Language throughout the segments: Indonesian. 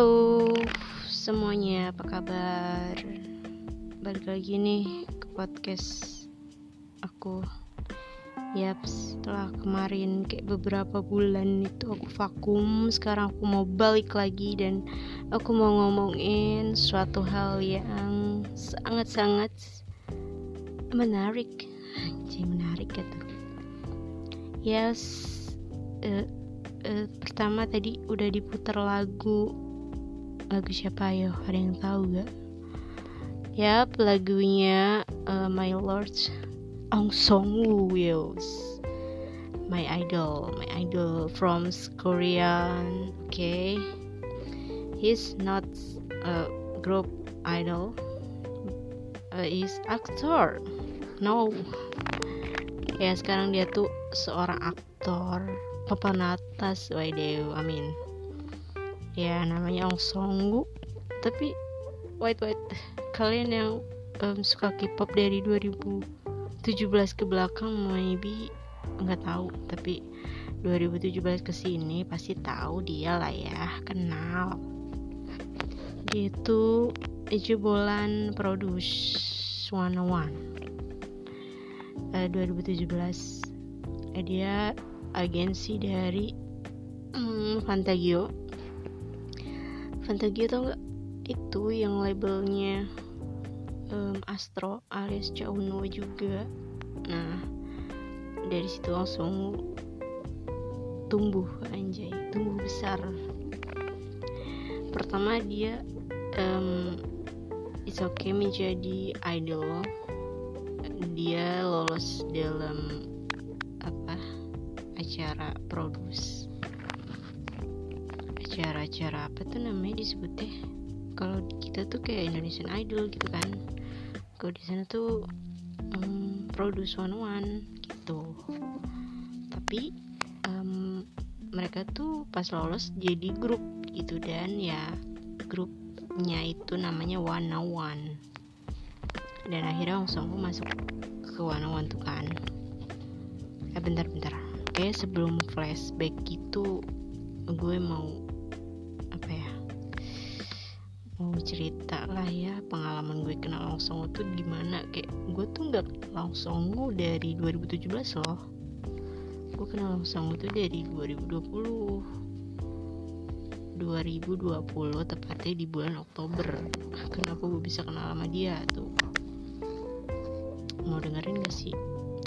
Halo semuanya, apa kabar? Balik lagi nih ke podcast aku. Yap, setelah kemarin kayak beberapa bulan itu aku vakum, sekarang aku mau balik lagi dan aku mau ngomongin suatu hal yang sangat-sangat menarik. Anjay, menarik gitu. Yes, uh, uh, pertama tadi udah diputar lagu lagu siapa ya? Ada yang tahu gak Yap lagunya uh, My Lord Ong Song Woo My idol My idol from Korea Okay. He's not a group idol uh, He's actor. No. Ya sekarang dia tuh seorang aktor papan atas Waidew amin ya namanya Ong Songgu tapi white white kalian yang um, suka K-pop dari 2017 ke belakang maybe nggak tahu. Tapi 2017 ke sini pasti tahu dia lah ya kenal. Dia itu jebolan produce 101 uh, 2017 uh, dia agensi dari hmm, Fantagio Fantagio tau gak? Itu yang labelnya um, Astro alias Cauno juga. Nah dari situ langsung tumbuh anjay. Tumbuh besar. Pertama dia um, it's okay menjadi idol. Dia lolos dalam acara produce acara-acara apa tuh namanya disebutnya kalau kita tuh kayak Indonesian Idol gitu kan. Kalau di sana tuh um, produce one one gitu. Tapi um, mereka tuh pas lolos jadi grup gitu dan ya grupnya itu namanya One One. Dan akhirnya langsung masuk ke One One tuh kan. Eh bentar-bentar Oke, sebelum flashback gitu gue mau mau cerita lah ya pengalaman gue kenal langsung tuh gimana? Kayak gue tuh nggak langsung dari 2017 loh. Gue kenal langsung tuh dari 2020 2020 tepatnya di bulan Oktober. Kenapa gue bisa kenal sama dia tuh? Mau dengerin gak sih?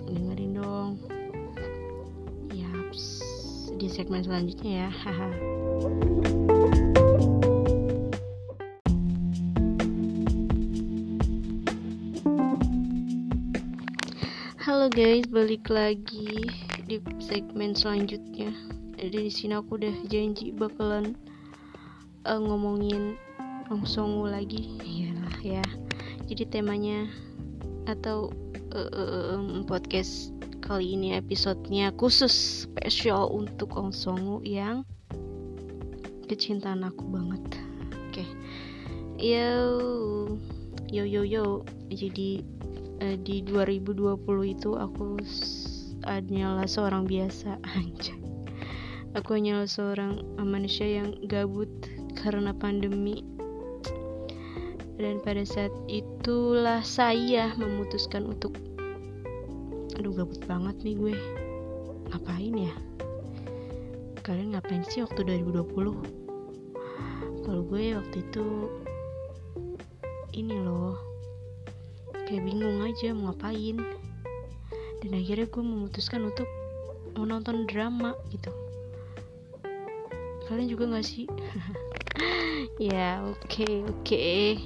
Dengerin dong. Di segmen selanjutnya ya haha guys, balik lagi di segmen selanjutnya. Jadi di sini aku udah janji bakalan uh, ngomongin langsung lagi, iyalah ya. Jadi temanya atau uh, um, podcast kali ini episodenya khusus spesial untuk Ong Songu yang kecintaan aku banget oke okay. yo yo yo yo jadi uh, di 2020 itu aku hanyalah seorang biasa aja aku hanyalah seorang manusia yang gabut karena pandemi. Dan pada saat itulah saya memutuskan untuk aduh gabut banget nih gue. Ngapain ya? Kalian ngapain sih waktu 2020 kalau gue waktu itu ini loh kayak bingung aja mau ngapain. Dan akhirnya gue memutuskan untuk mau nonton drama gitu. Kalian juga gak sih? Ya oke okay, oke okay.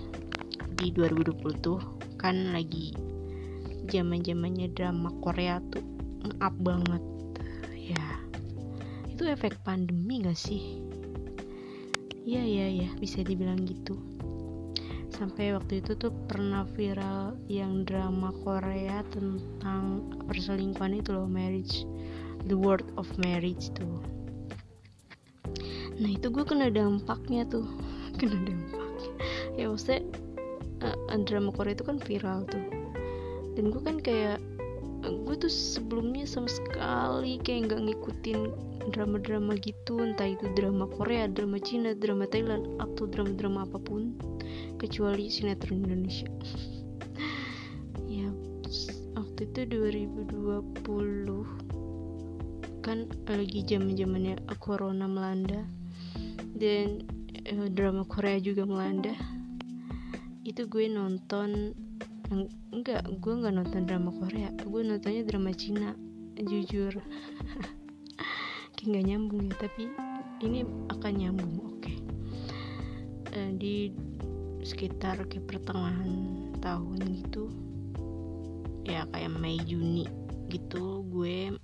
di 2020 tuh kan lagi zaman zamannya drama Korea tuh up banget. Ya itu efek pandemi gak sih? Iya iya ya bisa dibilang gitu sampai waktu itu tuh pernah viral yang drama Korea tentang perselingkuhan itu loh marriage the word of marriage tuh. Nah itu gue kena dampaknya tuh. Kena dampaknya. Ya maksudnya uh, drama Korea itu kan viral tuh. Dan gue kan kayak gue tuh sebelumnya sama sekali kayak nggak ngikutin drama-drama gitu. Entah itu drama Korea, drama Cina, drama Thailand atau drama-drama apa pun kecuali sinetron Indonesia. Ya waktu itu 2020 kan lagi zaman zamannya corona melanda dan eh, drama Korea juga melanda. Itu gue nonton enggak gue nggak nonton drama Korea gue nontonnya drama Cina jujur. Kayak nggak nyambung ya tapi ini akan nyambung oke. Okay. uh, di sekitar kayak pertengahan tahun gitu. Ya kayak Mei Juni gitu gue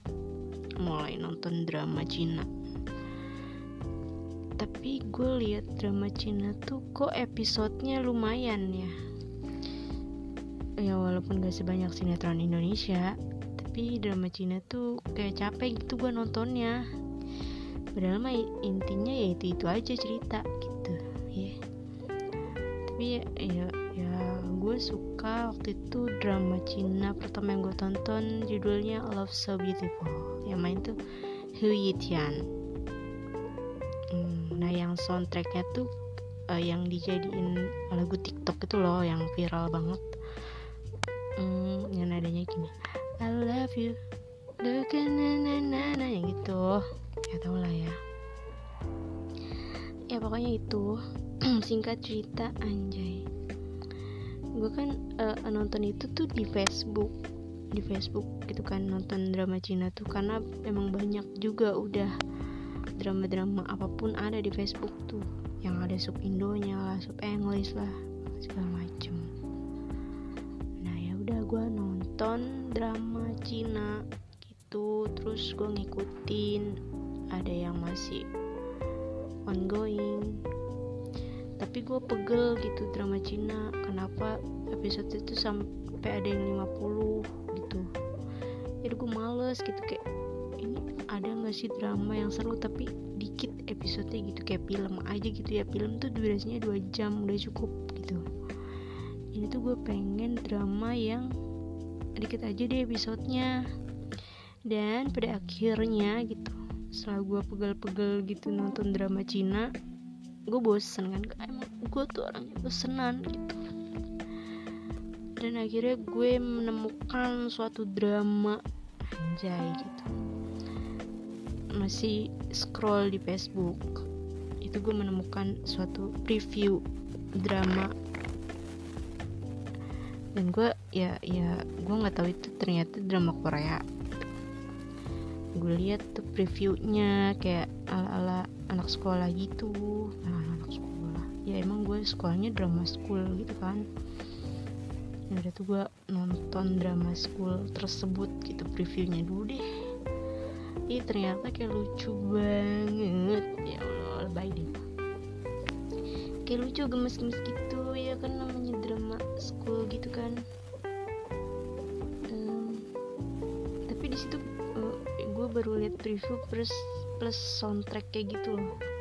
mulai nonton drama Cina. Tapi gue lihat drama Cina tuh kok episodenya lumayan ya. Ya walaupun gak sebanyak sinetron Indonesia tapi drama Cina tuh kayak capek gitu gue nontonnya. Padahal mah intinya ya itu itu aja cerita gitu tapi ya ya, gue suka waktu itu drama Cina pertama yang gue tonton judulnya Love So Beautiful. Yang main tuh Hu Yitian. Hmm, nah yang soundtracknya tuh uh, yang dijadiin lagu TikTok itu loh yang viral banget. Hmm, yang nadanya gini. I love you. Look na na na na yang gitu. Ya tau lah ya. Ya pokoknya itu singkat cerita anjay. Gue kan uh, nonton itu tuh di Facebook. Di Facebook gitu kan nonton drama Cina tuh. Karena emang banyak juga udah drama-drama apa pun ada di Facebook tuh. Yang ada sub Indonya lah sub English lah segala macem. Gue nonton drama Cina gitu. Terus gue ngikutin. Ada yang masih ongoing tapi gue pegel gitu drama Cina. Kenapa episode itu sampai ada yang 50 gitu? Jadi gue males gitu kayak ini ada gak sih drama yang seru? Tapi dikit episodenya gitu kayak film aja gitu ya. Film tuh durasinya 2 jam udah cukup gitu. Ini tuh gue pengen drama yang dikit aja deh episodenya. Dan pada akhirnya gitu setelah gue pegel-pegel gitu nonton drama Cina gue bosen kan emang gue tuh orangnya bosenan gitu. Dan akhirnya gue menemukan suatu drama anjay gitu. Masih scroll di Facebook. Itu gue menemukan suatu preview drama. Dan gue ya ya gue nggak tahu itu ternyata drama Korea. Gue lihat tuh previewnya kayak ala ala anak sekolah gitu ya emang gue sekolahnya drama school gitu kan. Ya udah tuh gue nonton drama school tersebut gitu previewnya dulu deh. Ih ternyata kayak lucu banget. Ya Allah lebay deh. Kayak lucu gemes-gemes gitu. Ya kan namanya drama school gitu kan. Tapi di situ eh, gue baru lihat preview plus plus soundtrack kayak gitu loh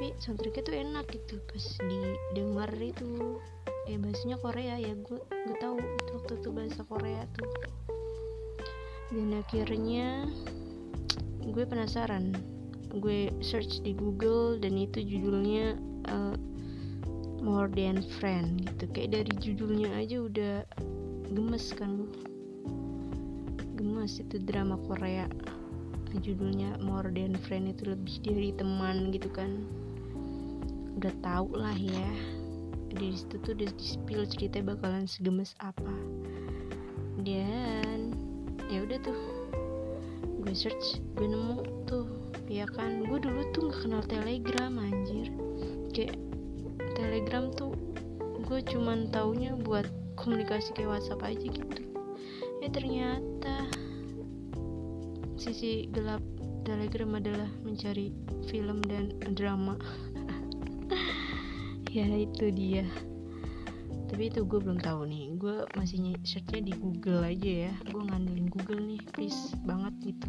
tapi soundtracknya tuh enak gitu pas didengar itu. Eh bahasanya Korea ya gue gue tahu itu waktu itu bahasa Korea tuh. Dan akhirnya gue penasaran. Gue search di Google dan itu judulnya uh, More Than Friend gitu. Kayak dari judulnya aja udah gemes kan lu gemes itu drama Korea. Judulnya More Than Friend itu lebih dari teman gitu kan udah tau lah ya. Dari situ tuh udah di spill cerita bakalan segemes apa. Dan ya udah tuh gue search gue nemu tuh ya kan. Gue dulu tuh nggak kenal telegram anjir. Kayak telegram tuh gue cuman taunya buat komunikasi kayak whatsapp aja gitu. Ya ternyata sisi gelap telegram adalah mencari film dan drama ya itu dia. Tapi itu gue belum tahu nih. Gue masih searchnya di Google aja ya. Gue ngandelin Google nih please banget gitu.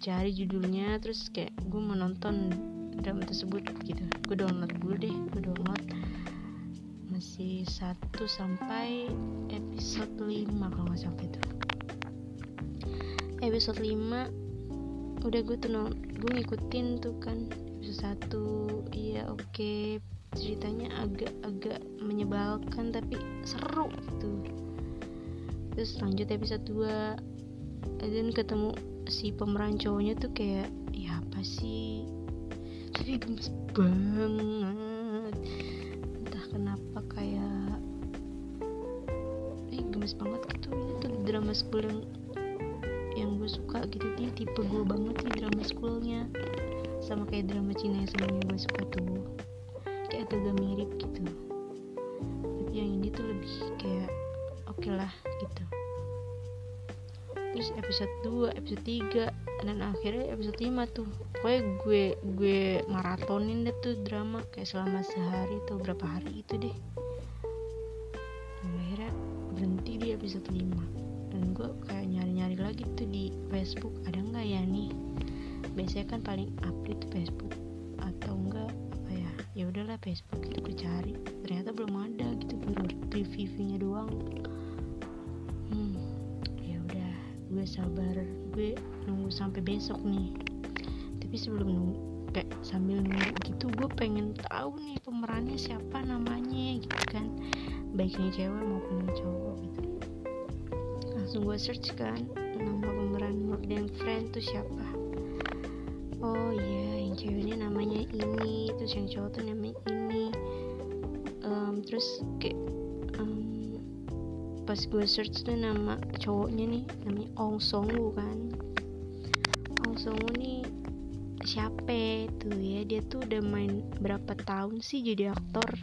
Cari judulnya terus kayak gue menonton drama tersebut gitu. Gue download dulu deh gue download. Masih 1 sampai episode 5 kalau nggak salah itu. Episode 5 udah gue tuh gue ngikutin tuh kan episode 1 iya oke. Okay. ceritanya agak-agak menyebalkan tapi seru gitu. Terus lanjut episode 2 dan ketemu si pemeran cowoknya tuh kayak ya apa sih? Tapi gemes banget. Entah kenapa kayak eh gemes banget gitu. Ini tuh drama school yang yang gue suka gitu. Dia tipe gue banget nih drama schoolnya sama kayak drama Cina yang sebelumnya gue suka tuh kayak agak mirip gitu. Tapi yang ini tuh lebih kayak oke okay lah gitu. Terus episode 2 episode 3 dan akhirnya episode 5 tuh. Pokoknya gue gue maratonin deh tuh drama. Kayak selama sehari tuh berapa hari itu deh. Dan akhirnya berhenti di episode 5 dan gue kayak nyari-nyari lagi tuh di Facebook. Ada nggak ya nih biasanya kan paling update Facebook atau enggak apa ya ya udahlah Facebook itu gue cari. Ternyata belum ada gitu baru reviewnya doang. Gue sabar. Gue nunggu sampai besok nih. Tapi sebelum nunggu kayak sambil nunggu gitu gue pengen tahu nih pemerannya siapa namanya gitu kan. Baiknya cewek maupun cowok gitu. Langsung gue search kan nama pemeran Morgan Friend tuh siapa oh iya yang ceweknya namanya ini terus yang cowok tuh namanya ini. Um, terus kayak pas gue search tuh nama cowoknya nih namanya Ong Songwoo kan. Ong Songwoo nih siapa tuh ya? Dia tuh udah main berapa tahun sih jadi aktor?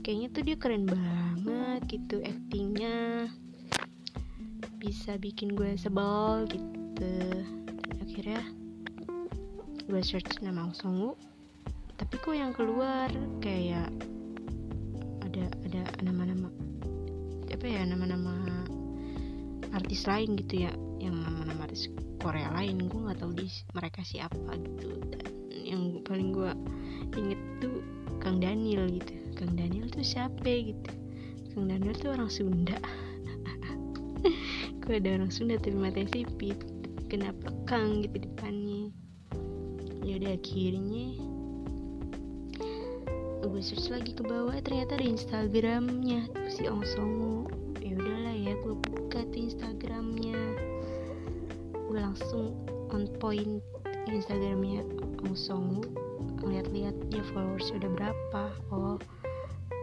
Kayaknya tuh dia keren banget gitu actingnya bisa bikin gue sebel gitu search nama Ong Songwoo tapi kok yang keluar kayak ada ada nama-nama apa ya nama-nama artis lain gitu ya yang nama-nama artis Korea lain. Gue nggak tahu di mereka siapa gitu. Dan yang paling gue inget tuh Kang Daniel gitu. Kang Daniel tuh siapa gitu? Kang Daniel tuh orang Sunda. Gue ada orang Sunda tapi mata sipit kenapa Kang gitu depannya udah akhirnya gue search lagi ke bawah ternyata ada instagramnya. Si Ong Songu ya udahlah ya gue buka tuh instagramnya. Gue langsung on point instagramnya Ong Songu lihat-lihat dia followers udah berapa. Oh oke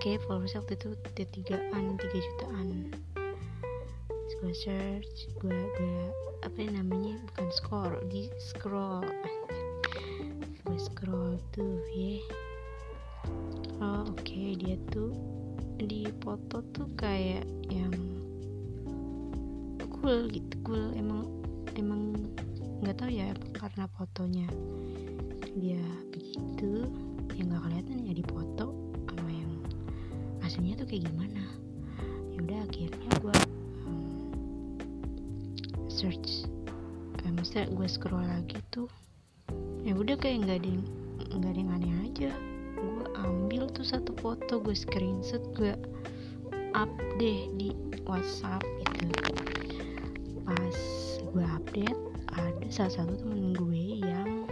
okay, followers waktu itu udah tigaan tiga jutaan. Gue search gue gue apa namanya bukan scroll di scroll tuh ya. Yeah oh oke okay. dia tuh di foto tuh kayak yang cool gitu cool. Emang emang nggak tahu ya karena fotonya dia begitu yang nggak kelihatan ya di foto sama yang aslinya tuh kayak gimana. Ya udah akhirnya gue um, search eh, maksudnya gue scroll lagi tuh. Ya udah kayak nggak ada tuh satu foto gue screenshot gue up deh di WhatsApp gitu pas gue update ada salah satu temen gue yang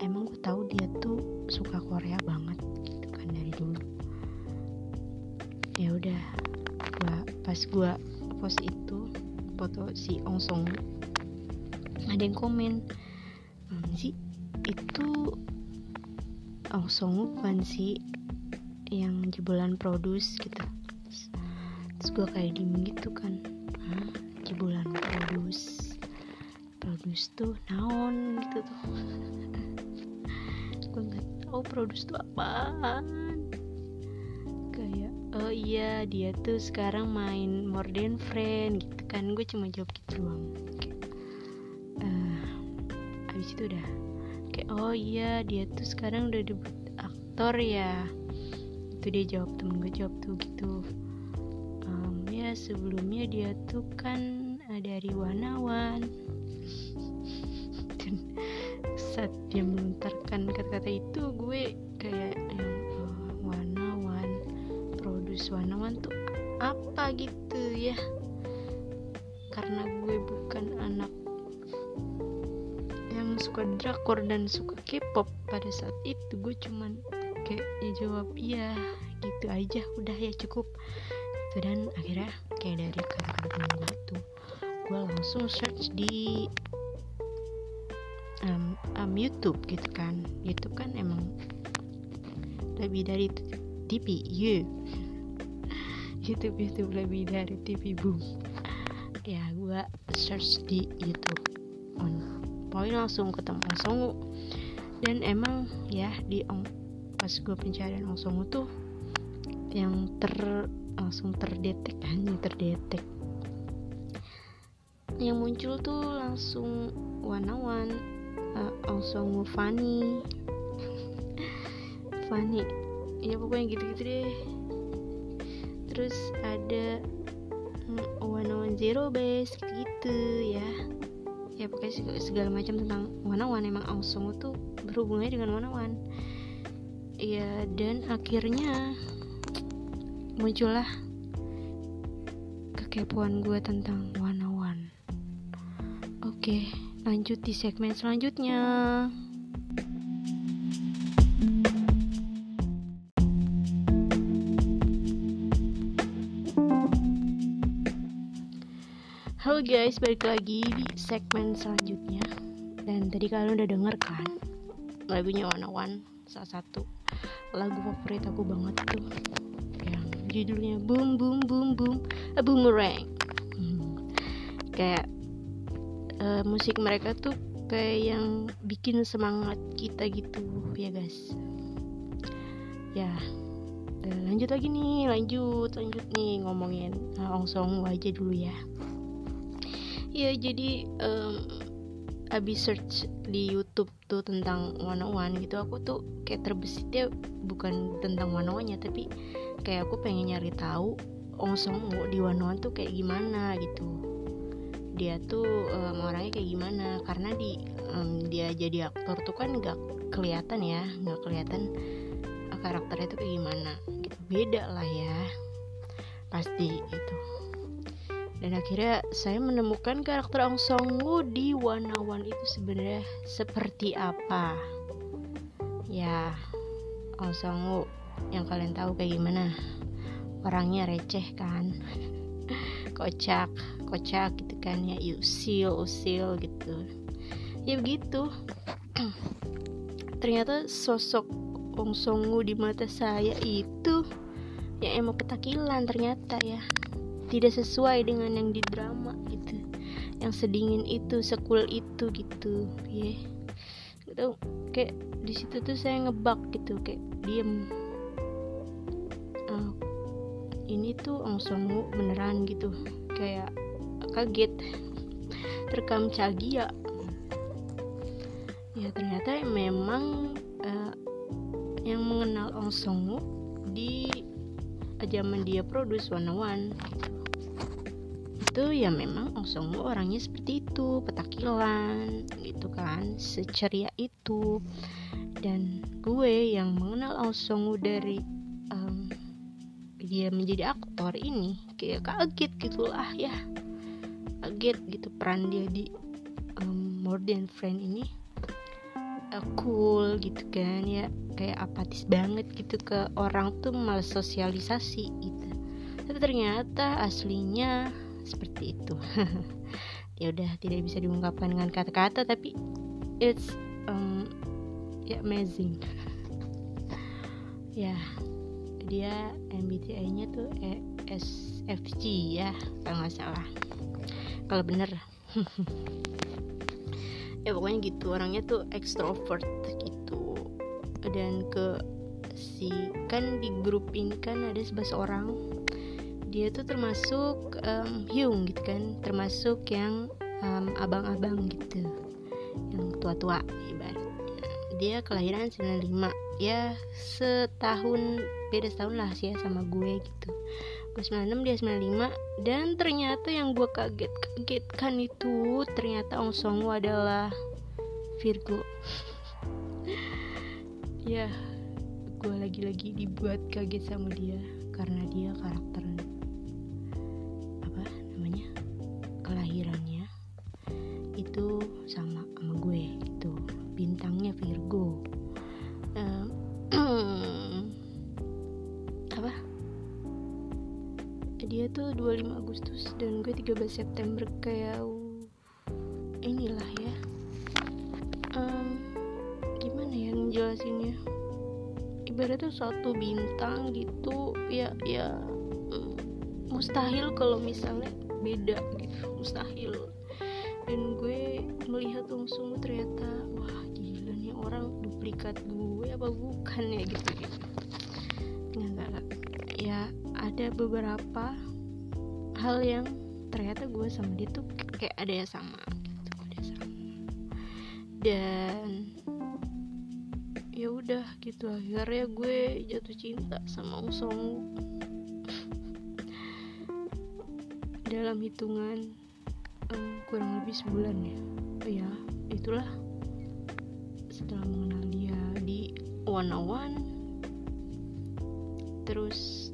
emang gue tahu dia tuh suka Korea banget gitu kan dari dulu. Ya udah gua pas gue post itu foto si Ong Song ada yang komen hmm, sih itu Oh Song bukan sih yang jebolan produce gitu. Terus, gue kayak diem gitu kan. Hah, jebolan produce. Produce tuh naon gitu tuh. Gue nggak tahu produce tuh apaan. Kayak oh iya dia tuh sekarang main more than friend gitu kan. Gue cuma jawab gitu doang. Uh, abis itu udah oh iya dia tuh sekarang udah debut aktor ya. Itu dia jawab temen gue jawab tuh gitu. Um, ya sebelumnya dia tuh kan dari Wanawan. Dan saat dia melontarkan kata-kata itu gue kayak yang oh, Wanawan produce Wanawan tuh apa gitu ya suka drakor dan suka K-pop pada saat itu. Gue cuman kayak ya jawab iya gitu aja udah ya cukup. Gitu dan akhirnya kayak dari temen gue tuh gue langsung search di um, um, YouTube gitu kan. YouTube kan emang lebih dari TV you YouTube itu lebih dari TV boom. Ya gue search di YouTube poin langsung ketemu Ong dan emang ya di Ong pas gue pencarian Ong Songu tuh yang ter langsung terdetek hanya terdetek. Yang muncul tuh langsung Wanawan uh, Ong Songu Fanny Fanny ya pokoknya gitu-gitu deh. Terus ada one on zero base gitu ya ya pokoknya segala macam tentang one emang Aosongo tuh berhubungannya dengan one ya dan akhirnya muncullah kekepoan gue tentang one oke lanjut di segmen selanjutnya guys, balik lagi di segmen selanjutnya. Dan tadi kalian udah denger kan Lagunya One One Salah satu lagu favorit aku banget tuh. Yang judulnya Boom Boom Boom Boom A Boomerang. Hmm. Kayak uh, musik mereka tuh kayak yang bikin semangat kita gitu ya guys. Ya lanjut lagi nih lanjut lanjut nih ngomongin uh, Ong Song aja dulu ya ya jadi um, abis search di YouTube tuh tentang one one gitu aku tuh kayak terbesit ya bukan tentang one one nya tapi kayak aku pengen nyari tahu Ong Song di one one tuh kayak gimana gitu. Dia tuh um, orangnya kayak gimana? Karena di um, dia jadi aktor tuh kan nggak kelihatan ya nggak kelihatan karakternya tuh kayak gimana gitu. Beda lah ya pasti itu dan akhirnya saya menemukan karakter Ong Song-woo di Wanawan itu sebenarnya seperti apa. Ya Ong Song-woo yang kalian tahu kayak gimana? Orangnya receh kan? Kocak kocak gitu kan ya usil usil gitu. Ya begitu. Ternyata sosok Ong Song-woo di mata saya itu ya emang petakilan ternyata ya tidak sesuai dengan yang di drama gitu. Yang sedingin itu sekul itu gitu ya. Yeah. gitu kayak di situ tuh saya ngebak gitu kayak diem. Uh, ini tuh Ong Songwu beneran gitu kayak kaget. Terekam cagia ya ternyata memang uh, yang mengenal Ong Songwu di zaman dia produce One One gitu itu ya memang Song orangnya seperti itu petakilan gitu kan seceria itu. Dan gue yang mengenal Song dari um, dia menjadi aktor ini kayak kaget gitulah ya. Kaget gitu peran dia di um, More Than Friend ini uh, cool gitu kan ya kayak apatis banget gitu ke orang tuh malas sosialisasi gitu. Tapi ternyata aslinya seperti itu. Ya udah tidak bisa diungkapkan dengan kata-kata tapi it's um, ya amazing. Ya dia MBTI-nya tuh e SFG ya kalau nggak salah. Kalau bener. Ya pokoknya gitu orangnya tuh extrovert gitu. Dan ke si kan di grup ini kan ada sebelas orang. Dia tuh termasuk um, Hyung gitu kan. Termasuk yang um, abang-abang gitu. Yang tua-tua ibaratnya. Dia kelahiran 95 ya setahun beda setahun lah sih ya sama gue gitu. Gue 96 dia 95 dan ternyata yang gue kaget kagetkan itu ternyata Ong Song adalah Virgo. Ya gue lagi-lagi dibuat kaget sama dia karena dia karakter apa namanya? Kelahirannya itu sama sama gue gitu. Bintangnya Virgo. Um, apa? Dia tuh 25 Agustus dan gue 13 September kayak ibaratnya satu bintang gitu. Ya ya um, mustahil kalau misalnya beda gitu. Mustahil. Dan gue melihat langsung ternyata wah gila nih orang duplikat gue apa bukan ya? Gitu gitu. Nggak nggak ya ada beberapa hal yang ternyata gue sama dia tuh kayak ada yang sama dan ya udah gitu. Akhirnya gue jatuh cinta sama Usong dalam hitungan um, kurang lebih sebulan ya. Oh ya itulah setelah mengenal dia di one on one. Terus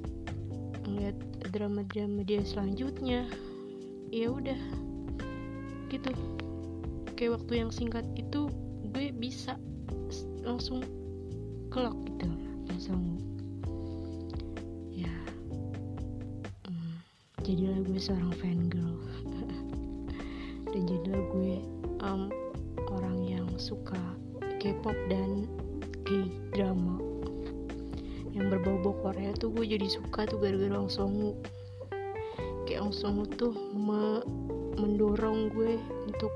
ngeliat drama-drama dia selanjutnya ya udah gitu. Kayak waktu yang singkat itu gue bisa langsung langsung ya hmm, jadilah gue seorang fan girl dan jadilah gue um, orang yang suka K-pop dan K-drama. Yang berbau-bau Korea tuh gue jadi suka tuh gara-gara Ong Songwoo kayak Ong Songwoo tuh me mendorong gue untuk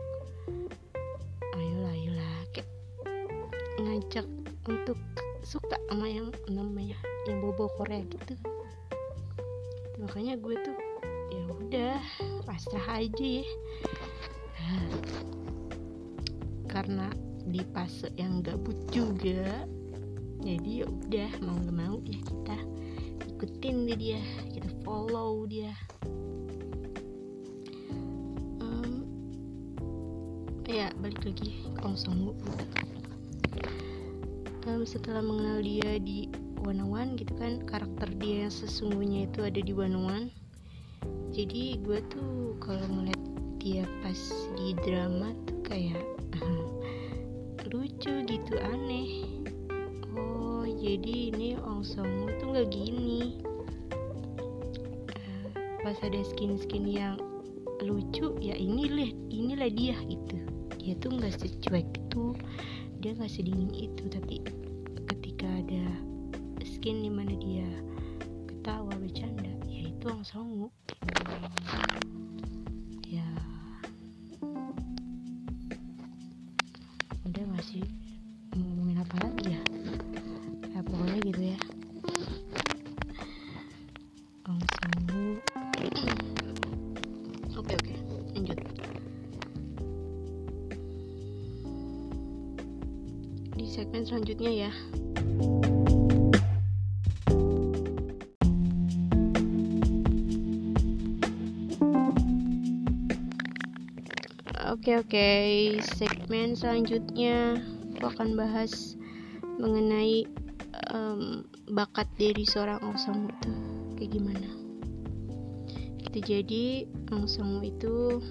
ngajak untuk suka sama yang namanya yang bobo Korea gitu. Makanya gue tuh ya udah pasrah aja ya. Karena di fase yang gabut juga jadi ya udah mau gak mau ya kita ikutin deh dia kita follow dia. Ya balik lagi ke Ong Song setelah mengenal dia di One One gitu kan karakter dia yang sesungguhnya itu ada di One One jadi gue tuh kalau ngeliat dia pas di drama tuh kayak lucu gitu aneh. Oh jadi ini Ong Song tuh nggak gini. Uh, pas ada skin skin yang lucu ya inilah inilah dia gitu. Dia tuh nggak secuek itu dia nggak sedingin itu tapi ketika ada skin di mana dia ketawa bercanda ya itu langsung segmen selanjutnya ya. Oke oke, segmen selanjutnya aku akan bahas mengenai um, bakat dari seorang Ong itu kayak gimana. Gitu jadi Ong itu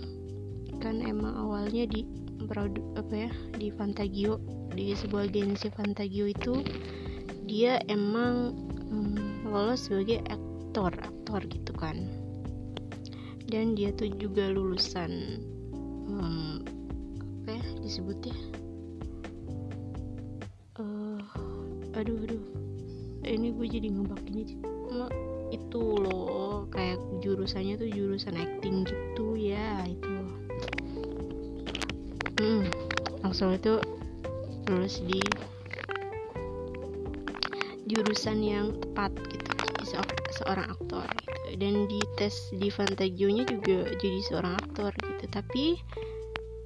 kan emang awalnya di produk apa ya di Fantagio di sebuah agensi Fantagio itu dia emang um, lolos sebagai aktor aktor gitu kan. Dan dia tuh juga lulusan um, apa ya disebutnya? Uh, aduh aduh. Ini gue jadi ngebak ini itu loh kayak jurusannya tuh jurusan acting gitu ya itu. Hmm langsung itu lulus di jurusan yang tepat gitu se seorang aktor gitu. Dan di tes di Fantagio-nya juga jadi seorang aktor gitu. Tapi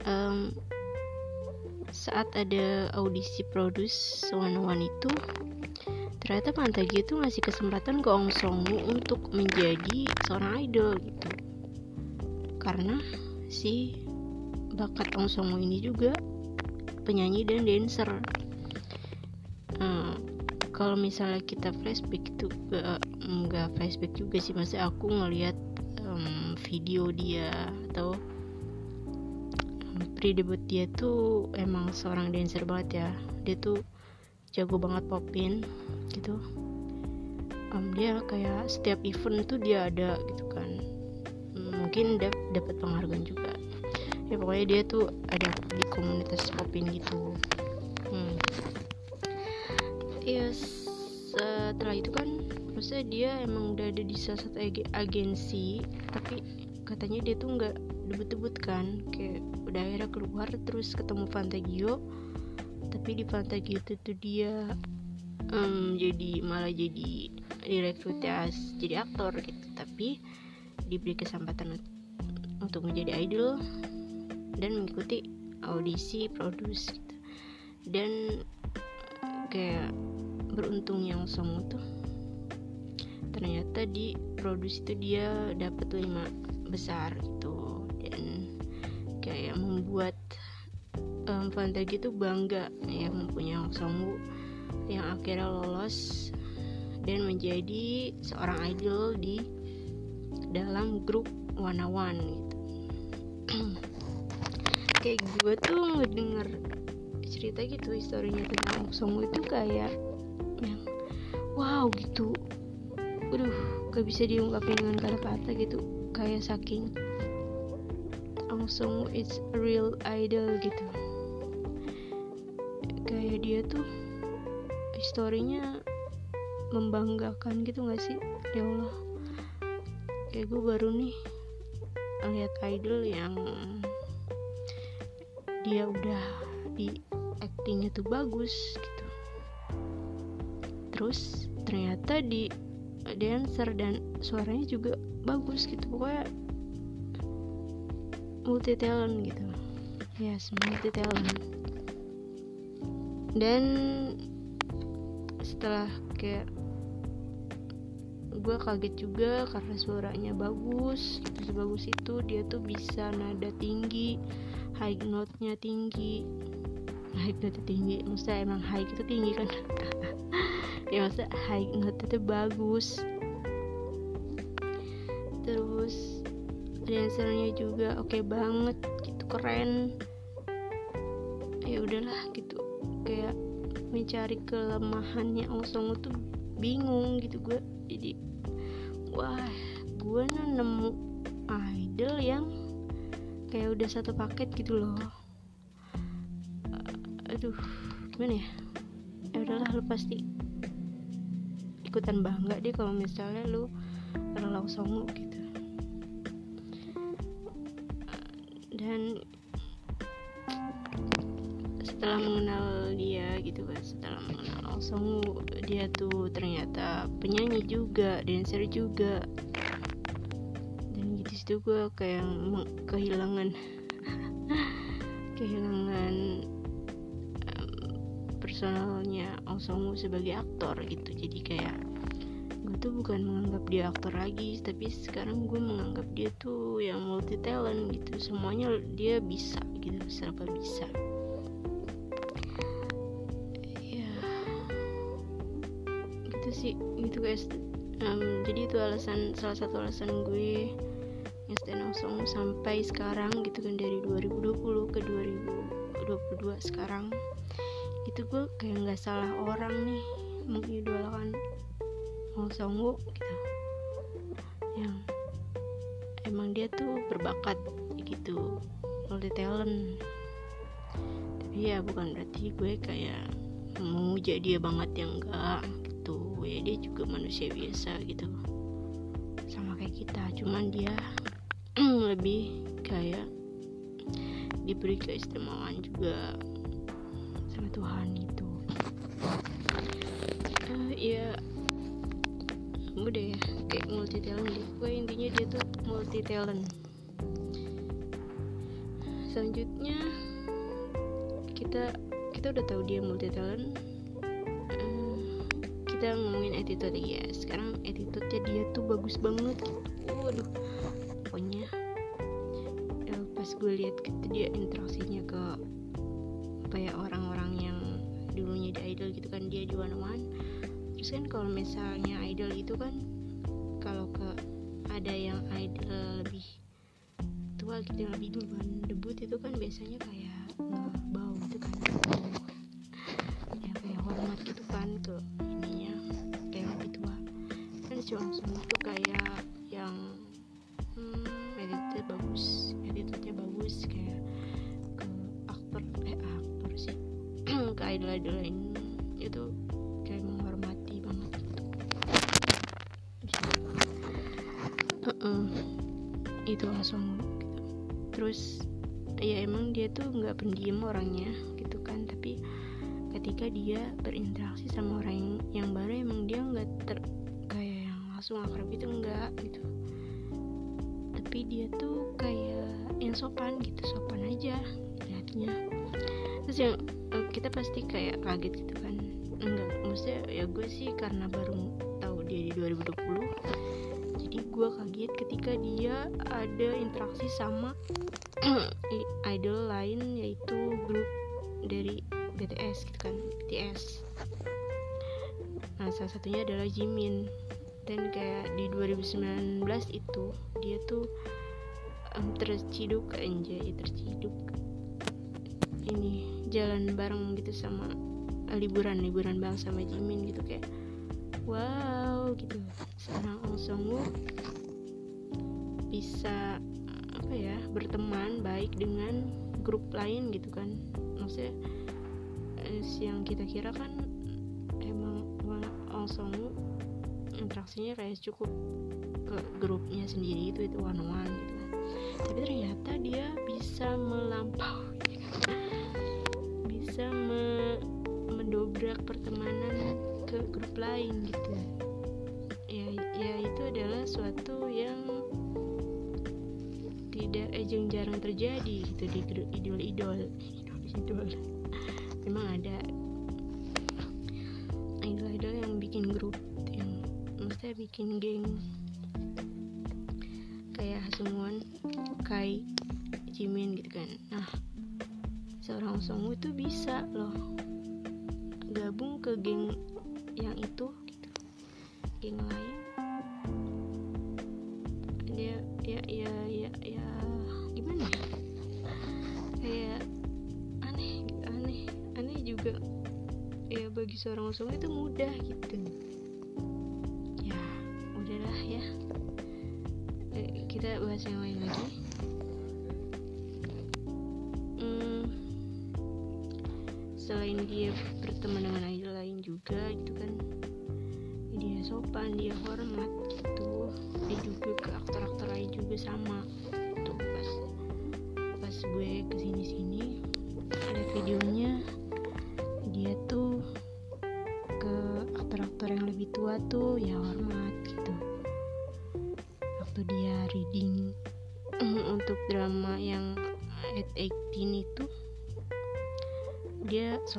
um, saat ada audisi produce One One itu ternyata Fantagio itu ngasih kesempatan ke Ong Song untuk menjadi seorang idol gitu. Karena si bakat Ong Song ini juga penyanyi dan dancer. Uh, kalau misalnya kita flashback itu uh, nggak flashback juga sih maksudnya aku ngelihat um, video dia atau um, pre debut dia tuh emang seorang dancer banget ya. Dia tuh jago banget popin gitu. Um, dia kayak setiap event tuh dia ada gitu kan. Mungkin dap dapat penghargaan juga ya pokoknya dia tuh ada di komunitas popin gitu. Hmm. ya setelah itu kan maksudnya dia emang udah ada di salah satu ag agensi tapi katanya dia tuh nggak debut-debut kan. Kayak udah akhirnya keluar terus ketemu Fantagio. Tapi di Fantagio itu tuh dia um, jadi malah jadi direkrut jadi aktor gitu. Tapi diberi kesempatan untuk menjadi idol dan mengikuti audisi produce gitu. dan kayak beruntung yang song tuh ternyata di produce itu dia dapat lima besar gitu dan kayak membuat um, Fantagi itu bangga ya mempunyai Songwoo yang akhirnya lolos dan menjadi seorang idol di dalam grup One One gitu kayak gue tuh ngedenger cerita gitu historinya tentang Song itu kayak yang wow gitu. Waduh, gak bisa diungkapin dengan kata-kata gitu kayak saking Ang Song is a real idol gitu. Kayak dia tuh historinya membanggakan gitu gak sih? Ya Allah. Kayak gue baru nih lihat idol yang dia udah di actingnya tuh bagus gitu. Terus ternyata di dancer dan suaranya juga bagus gitu. Pokoknya multi talent gitu. Ya yes, multi talent dan setelah kayak gue kaget juga karena suaranya bagus terus bagus itu dia tuh bisa nada tinggi high note-nya tinggi. High note tinggi maksudnya emang high itu tinggi kan. Ya maksudnya high note itu bagus. Terus dancernya juga oke okay banget gitu keren. Ya udahlah gitu kayak mencari kelemahannya Ong tuh bingung gitu gue jadi wah gue nemu idol yang kayak udah satu paket gitu loh. Uh, aduh gimana ya? Ya udahlah lu pasti ikutan bangga deh kalau misalnya lu relaw songo gitu. Dan setelah mengenal dia gitu kan setelah mengenal Songu dia tuh ternyata penyanyi juga dancer juga itu gue kayak kehilangan kehilangan um, personalnya Ong Song sebagai aktor gitu. Jadi kayak gue tuh bukan menganggap dia aktor lagi tapi sekarang gue menganggap dia tuh yang multi talent gitu. Semuanya dia bisa gitu serba bisa. Ya. Gitu sih gitu guys. Um, jadi itu alasan salah satu alasan gue stand Song sampai sekarang gitu kan dari 2020 ke 2022 sekarang. Itu gue kayak nggak salah orang nih mengidolakan Hong Songwoo gitu. Yang emang dia tuh berbakat gitu multi talent. Tapi ya bukan berarti gue kayak memuja dia banget yang enggak gitu. Ya dia juga manusia biasa gitu. Sama kayak kita cuman dia lebih kayak diberi keistimewaan juga sama Tuhan itu uh, ya udah ya kayak multi talent deh. Gue intinya dia tuh multi talent selanjutnya kita kita udah tahu dia multi talent uh, kita ngomongin attitude ya. Sekarang attitude-nya dia tuh bagus banget gitu. Waduh pas gue lihat gitu dia interaksinya ke kayak orang-orang yang dulunya di idol gitu kan dia di one terus kan kalau misalnya idol itu kan kalau ke ada yang idol lebih tua gitu yang lebih duluan debut itu kan biasanya kayak tuh nggak pendiam orangnya gitu kan. Tapi ketika dia berinteraksi sama orang yang, yang baru emang dia nggak ter kayak yang langsung akrab itu enggak gitu. Tapi dia tuh kayak yang sopan gitu sopan aja lihatnya terus yang eh, kita pasti kayak kaget gitu kan. Enggak maksudnya ya gue sih karena baru tahu dia di 2020 jadi gue kaget ketika dia ada interaksi sama idol lain yaitu grup dari BTS gitu kan BTS nah salah satunya adalah Jimin. Dan kayak di 2019 itu dia tuh um, terciduk anjay terciduk. Ini jalan bareng gitu sama liburan liburan bang sama Jimin gitu kayak wow gitu. Seorang Ong Song bisa apa ya berteman baik dengan grup lain gitu kan. Maksudnya eh, yang kita kira kan emang Ong Song interaksinya kayak cukup ke grupnya sendiri itu itu one one gitu kan. Tapi ternyata dia bisa melampaui bisa me mendobrak pertemanan ke grup lain gitu. Ya ya itu adalah suatu eh, jarang terjadi gitu di idol-idol. Idol-idol memang ada idol-idol yang bikin grup yang maksudnya bikin geng bagi seorang Songwoo itu mudah gitu. Ya udahlah ya. Eh, kita bahas yang lain lagi. Selain dia berteman dengan idol lain juga gitu kan. Dia sopan dia hormat gitu. Dia juga ke aktor-aktor lain juga sama. Tuh pas pas gue ke sini sini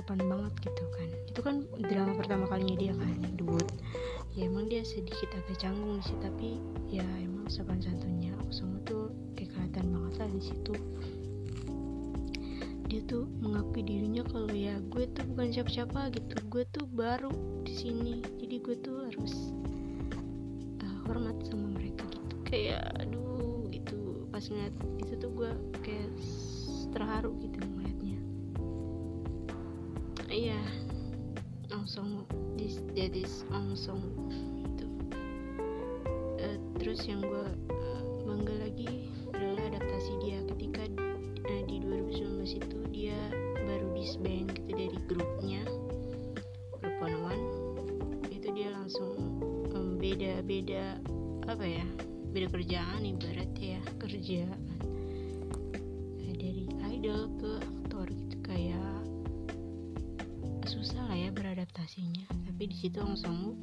sopan banget gitu kan. Itu kan drama pertama kalinya dia kan debut. Ya emang dia sedikit agak canggung sih tapi ya emang sopan santunnya. Semua tuh kayak kelihatan banget lah di situ. Dia tuh mengakui dirinya kalau ya gue tuh bukan siapa-siapa gitu. Gue tuh baru di sini. Jadi gue tuh harus uh, hormat sama mereka gitu. Kayak aduh gitu. Pas ngeliat itu tuh gue kayak terharu that is langsung itu uh, terus yang gue uh, bangga lagi adalah adaptasi dia. Ketika uh, di 2019 itu dia baru disband gitu dari grupnya grup One One. Itu dia langsung um, beda beda apa ya beda kerjaan ibarat ya kerjaan dari idol ke aktor gitu. Kayak susah lah ya beradaptasinya tapi di situ langsung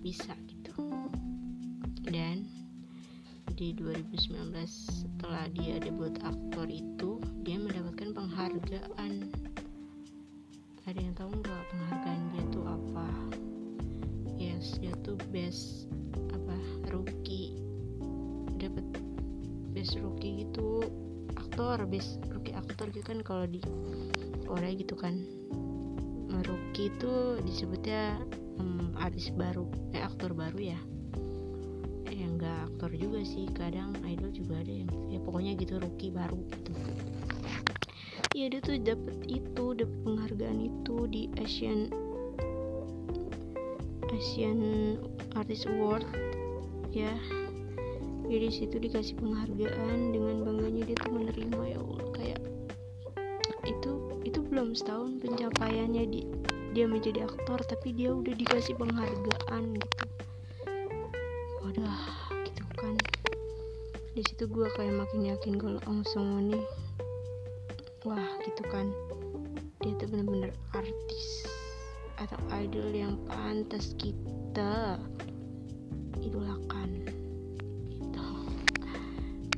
bisa gitu. Dan di 2019 setelah dia debut aktor itu dia mendapatkan penghargaan. Ada yang tahu nggak penghargaan dia tuh apa? Yes dia tuh best apa rookie. Dapat best rookie gitu. Aktor best rookie aktor gitu kan kalau di Korea gitu kan itu disebutnya um, artis baru eh aktor baru ya. Eh enggak aktor juga sih kadang idol juga ada yang ya pokoknya gitu rookie baru gitu. Ya dia tuh dapet itu dapet penghargaan itu di Asian Asian Artist Award ya. Jadi situ dikasih penghargaan dengan bangganya dia tuh menerima ya Allah. Kayak itu itu belum setahun pencapaiannya di dia menjadi aktor tapi dia udah dikasih penghargaan gitu. Wadah gitu kan. Di situ gue kayak makin yakin kalau Ong Song nih wah gitu kan. Dia tuh bener-bener artis atau idol yang pantas kita idolakan gitu.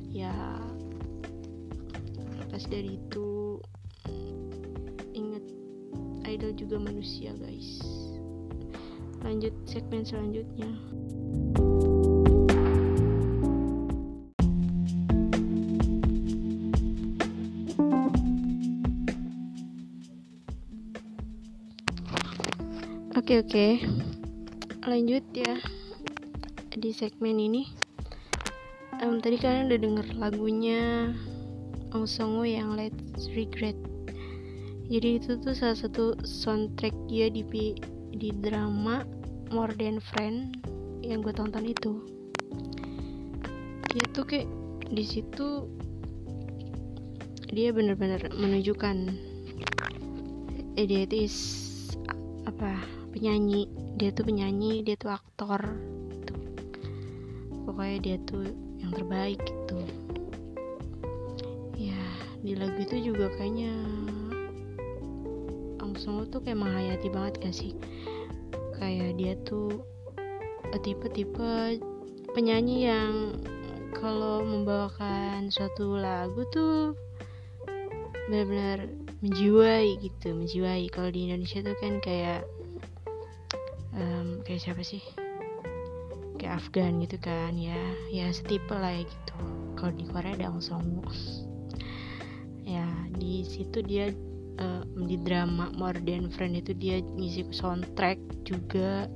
Ya lepas dari itu idol juga manusia guys. Lanjut segmen selanjutnya. Oke oke. Lanjut ya di segmen ini. Um, tadi kalian udah denger lagunya Ong Song yang Let's Regret jadi itu tuh salah satu soundtrack dia di di drama More Than Friend yang gue tonton itu. Dia tuh kayak di situ dia bener-bener menunjukkan eh, dia itu is apa penyanyi. Dia tuh penyanyi dia tuh aktor. Gitu. pokoknya dia tuh yang terbaik gitu. Ya di lagu itu juga kayaknya langsung tuh kayak menghayati banget gak sih? Kayak dia tuh tipe-tipe penyanyi yang kalau membawakan suatu lagu tuh benar-benar menjiwai gitu menjiwai. Kalau di Indonesia tuh kan kayak um, kayak siapa sih? Kayak Afgan gitu kan ya ya setipe lah ya gitu. Kalau di Korea ada Ong Song ya di situ dia uh, di drama More Than Friend itu dia ngisi soundtrack juga.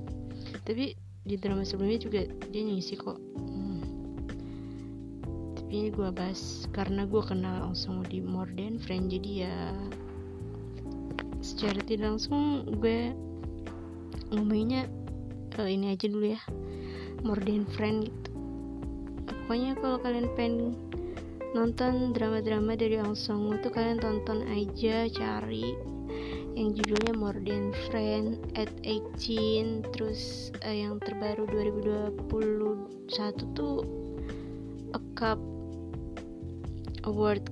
Tapi di drama sebelumnya juga dia ngisi kok. Ini gue bahas karena gue kenal langsung di More Than Friend jadi ya secara tidak langsung gue ngomonginnya uh, ini aja dulu ya. More Than Friend gitu. Pokoknya kalau kalian pengen nonton drama-drama dari Ong Song itu kalian tonton aja cari. Yang judulnya More Than Friend at 18 terus uh, yang terbaru 2021 tuh A Cup award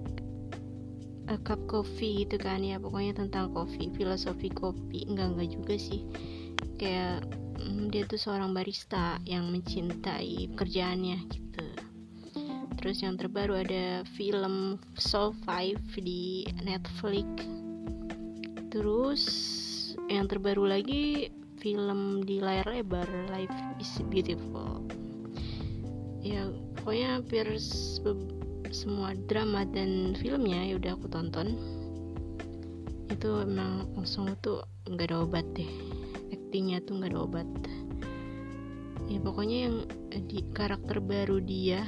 a cup coffee gitu kan ya pokoknya tentang kopi filosofi kopi. Enggak enggak juga sih. Kayak mm, dia tuh seorang barista yang mencintai pekerjaannya gitu terus yang terbaru ada film Soul 5 di Netflix. Terus yang terbaru lagi film di layar lebar Life is Beautiful. Ya pokoknya hampir semua drama dan filmnya ya udah aku tonton. Itu emang langsung tuh nggak ada obat deh. Aktingnya tuh nggak ada obat. Ya pokoknya yang di karakter baru dia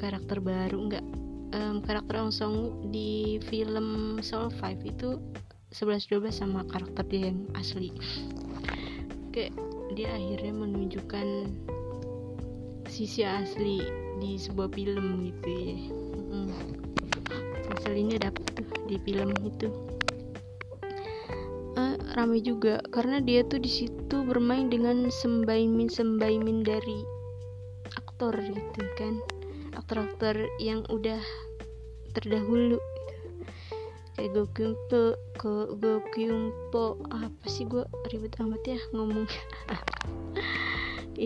karakter baru nggak um, karakter langsung di film Soul 5 itu 11-12 sama karakter dia yang asli. Kayak dia akhirnya menunjukkan sisi asli di sebuah film gitu ya. Hmm. aslinya dapet tuh di film itu. Uh, ramai juga karena dia tuh di situ bermain dengan sembaimin sembaimin dari aktor gitu kan aktor-aktor yang udah terdahulu gitu. kayak Gokyungpo ke Gokyungpo apa sih gue ribet amat ya ngomong.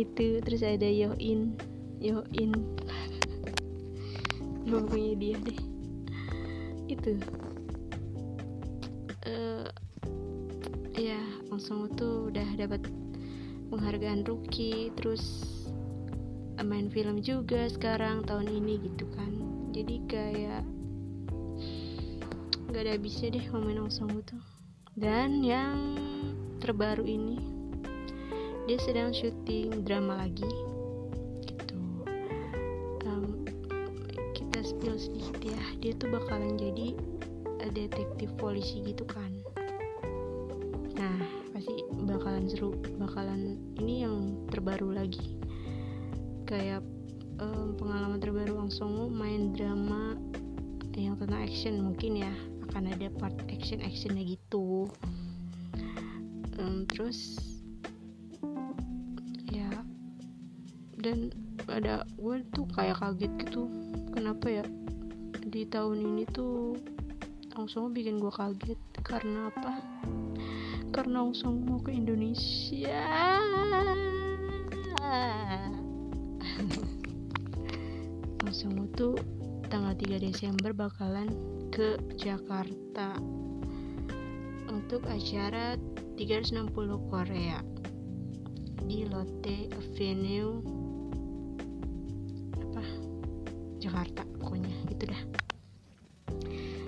Itu terus ada Yoin Yoin. Pokoknya dia deh. Itu. Uh, ya langsung tuh udah dapat penghargaan rookie terus main film juga sekarang tahun ini gitu kan. Jadi kayak gak ada habisnya deh ngomongin langsung tuh. Dan yang terbaru ini dia sedang syuting drama lagi gitu. Um, kita spill sedikit ya. Dia tuh bakalan jadi detektif polisi gitu kan. Nah pasti bakalan seru bakalan ini yang terbaru lagi kayak um, pengalaman terbaru langsung main drama yang tentang action mungkin ya akan ada part action actionnya gitu. Um, terus ya dan ada gue tuh kayak kaget gitu kenapa ya di tahun ini tuh langsung bikin gue kaget karena apa? Karena langsung mau ke Indonesia langsung tuh tanggal 3 Desember bakalan ke Jakarta untuk acara 360 Korea di Lotte Avenue apa? Jakarta pokoknya gitu dah.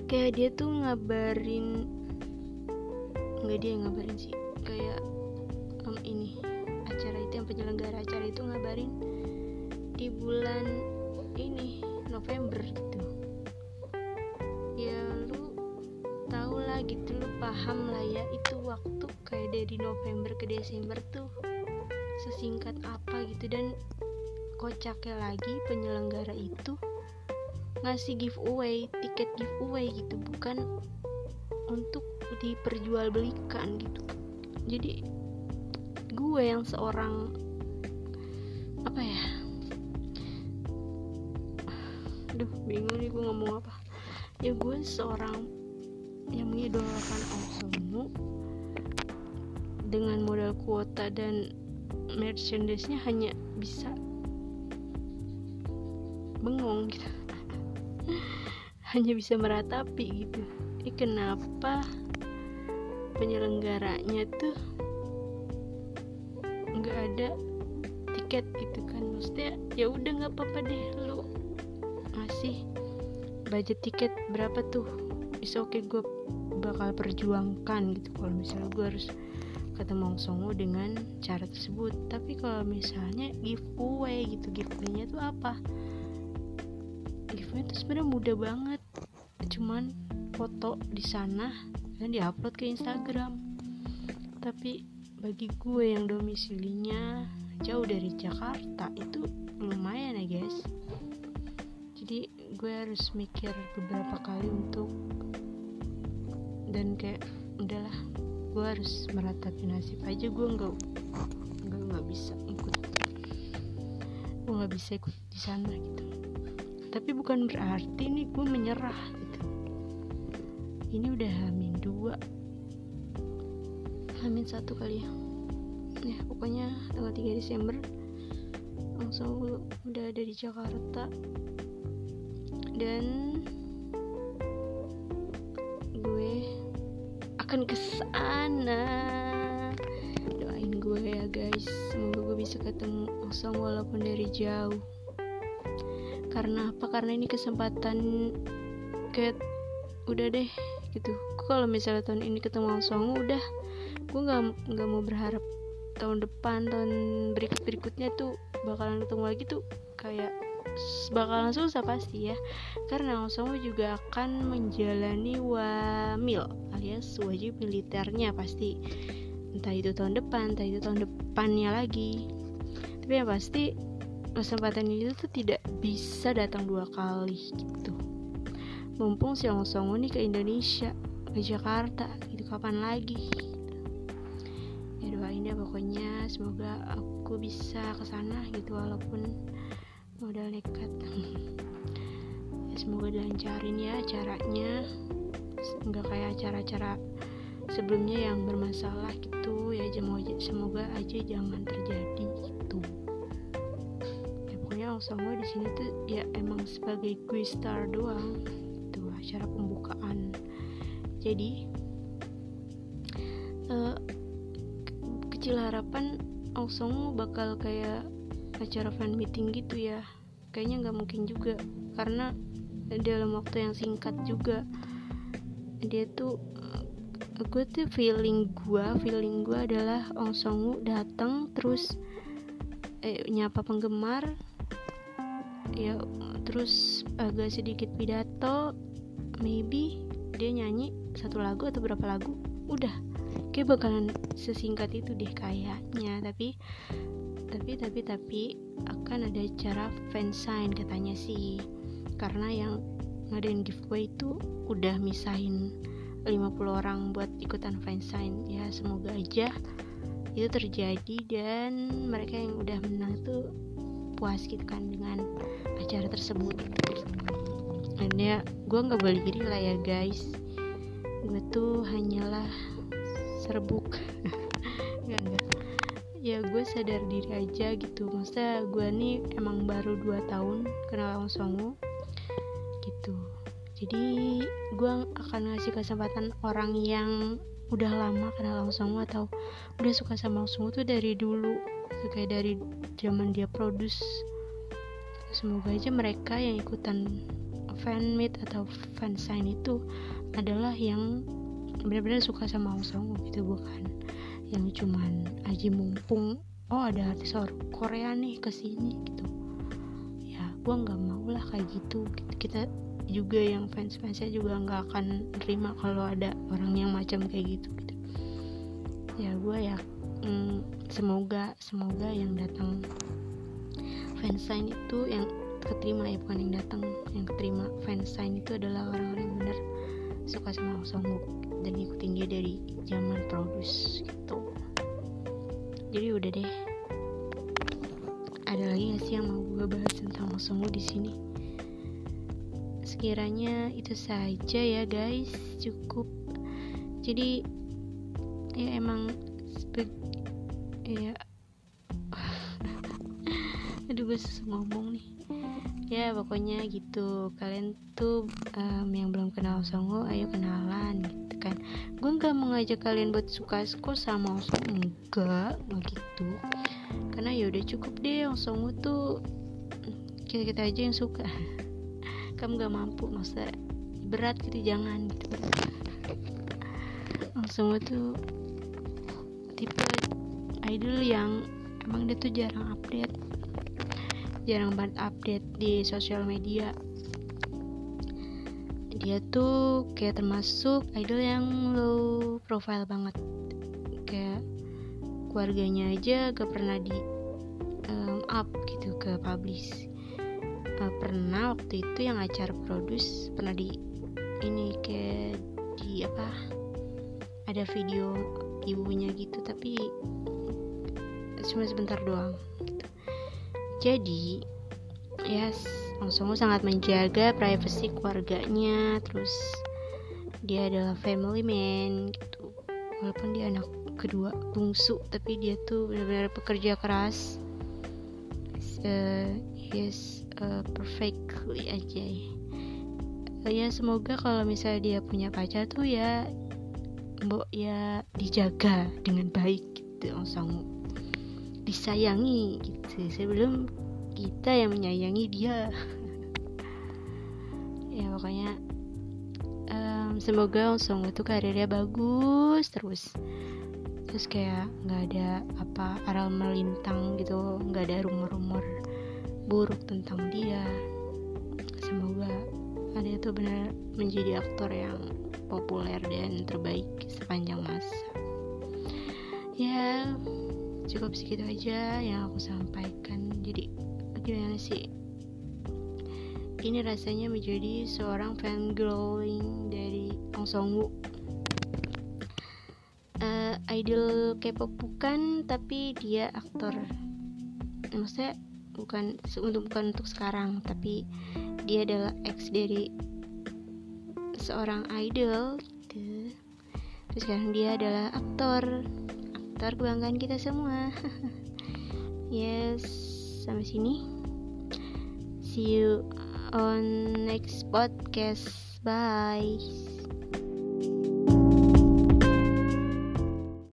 Kayak dia tuh ngabarin nggak dia yang ngabarin sih kayak um, ini acara itu yang penyelenggara acara itu ngabarin di bulan November gitu. Ya lu tau lah gitu lu paham lah ya itu waktu kayak dari November ke Desember tuh sesingkat apa gitu. Dan kocaknya lagi penyelenggara itu ngasih giveaway tiket giveaway gitu bukan untuk diperjualbelikan gitu. Jadi gue yang seorang ya gue seorang yang mengidolakan Osumu dengan modal kuota dan merchandise-nya hanya bisa bengong gitu. Hanya bisa meratapi gitu. Ini kenapa penyelenggaranya tuh nggak ada tiket gitu kan? Maksudnya ya udah nggak apa-apa deh lu ngasih budget tiket berapa tuh? Bisa oke okay, gue bakal perjuangkan gitu. Kalau misalnya gue harus ketemu Songo dengan cara tersebut. Tapi kalau misalnya giveaway gitu giveaway-nya tuh apa? Giveaway itu sebenarnya mudah banget. Cuman foto di sana dan diupload ke Instagram. Tapi bagi gue yang domisilinya jauh dari Jakarta itu lumayan ya guys. Jadi gue harus mikir beberapa kali untuk dan kayak udahlah gue harus meratapi nasib aja gue nggak nggak nggak bisa ikut gue nggak bisa ikut di sana gitu. Tapi bukan berarti nih gue menyerah gitu. Ini udah hamin dua. Hamin satu kali ya. Ya pokoknya tanggal 3 Desember langsung udah ada di Jakarta dan gue akan ke sana. Doain gue ya guys. Semoga gue bisa ketemu Osong walaupun dari jauh. Karena apa? Karena ini kesempatan kayak udah deh gitu. Kalau misalnya tahun ini ketemu Osong udah. Gue nggak nggak mau berharap tahun depan tahun berikut berikutnya tuh bakalan ketemu lagi tuh kayak bakalan susah pasti ya. Karena Osama juga akan menjalani wamil alias wajib militernya pasti. Entah itu tahun depan entah itu tahun depannya lagi. Tapi yang pasti kesempatan itu tuh tidak bisa datang dua kali gitu. Mumpung si Osama nih ke Indonesia ke Jakarta gitu kapan lagi? Ya doain ya pokoknya semoga aku bisa ke sana gitu walaupun modal nekat. Ya, semoga dilancarin ya caranya. Nggak kayak acara-acara sebelumnya yang bermasalah gitu. Ya semoga aja jangan terjadi gitu ya pokoknya semua di sini tuh ya emang sebagai gue star doang. Itu acara pembukaan. Jadi uh, kecil harapan Osongo bakal kayak acara fan meeting gitu ya. Kayaknya nggak mungkin juga karena dalam waktu yang singkat juga. Dia tuh gue tuh feeling gue feeling gue adalah Ong Songwoo datang terus eh, nyapa penggemar. Ya terus agak sedikit pidato maybe dia nyanyi satu lagu atau berapa lagu udah. Kayak bakalan sesingkat itu deh kayaknya tapi tapi tapi tapi akan ada cara fansign katanya sih. Karena yang ngadain giveaway itu udah misahin 50 orang buat ikutan fansign. Ya semoga aja itu terjadi dan mereka yang udah menang tuh puas gitu kan dengan acara tersebut. Dan ya gue nggak boleh diri lah ya guys. Gue tuh hanyalah serbuk sadar diri aja gitu. Maksudnya gue nih emang baru 2 tahun kenal langsung gitu. Jadi gue akan ngasih kesempatan orang yang udah lama kenal langsung atau udah suka sama langsung tuh dari dulu itu kayak dari zaman dia produce. Semoga aja mereka yang ikutan fan meet atau fan sign itu adalah yang benar-benar suka sama langsung gitu bukan yang cuman aji mumpung oh ada artis Korea nih ke sini gitu. Ya gue nggak mau lah kayak gitu. Kita juga yang fans fansnya juga nggak akan terima kalau ada orang yang macam kayak gitu gitu. Ya gue ya mm, semoga semoga yang datang fansign itu yang keterima ya bukan yang datang yang keterima fansign itu adalah orang-orang yang benar suka sama Songwook dan ikutin dia dari zaman produce gitu jadi udah deh. Ada lagi gak sih yang mau gue bahas tentang Songwook di sini? Sekiranya itu saja ya guys. Cukup. Jadi ya emang ya. Aduh gue susah ngomong nih. Ya pokoknya gitu. Kalian tuh um, yang belum kenal Songo ayo kenalan gitu kan? Gue nggak mengajak kalian buat suka suka sama Songo enggak nggak gitu karena ya udah cukup deh Songo tuh kita kita aja yang suka. Kamu gak mampu masa berat gitu jangan gitu. Langsung itu tipe idol yang emang dia tuh jarang update. Jarang banget update di sosial media dia tuh kayak termasuk idol yang low profile banget kayak keluarganya aja gak pernah di um, up gitu ke publish uh, pernah waktu itu yang acara produce pernah di ini kayak di apa ada video ibunya gitu tapi cuma sebentar doang gitu. jadi ya yes, langsung sangat menjaga privasi keluarganya terus dia adalah family man gitu. Walaupun dia anak kedua bungsu tapi dia tuh benar-benar pekerja keras. Uh, yes uh, perfectly aja. Uh, ya semoga kalau misalnya dia punya pacar tuh ya mbok ya dijaga dengan baik gitu langsung disayangi gitu. Sebelum kita yang menyayangi dia. Ya pokoknya um, semoga langsung itu karirnya bagus terus. Terus kayak nggak ada apa aral melintang gitu nggak ada rumor-rumor buruk tentang dia. Semoga ada itu benar menjadi aktor yang populer dan terbaik sepanjang masa. Ya cukup segitu aja yang aku sampaikan. Jadi gimana sih? Ini rasanya menjadi seorang fan glowing dari Ong Songwoo uh, idol K-pop bukan tapi dia aktor. Maksudnya bukan untuk bukan untuk sekarang tapi dia adalah ex dari seorang idol gitu. Terus sekarang dia adalah aktor. Aktor kebanggaan kita semua. Yes sampai sini. See you on next podcast. Bye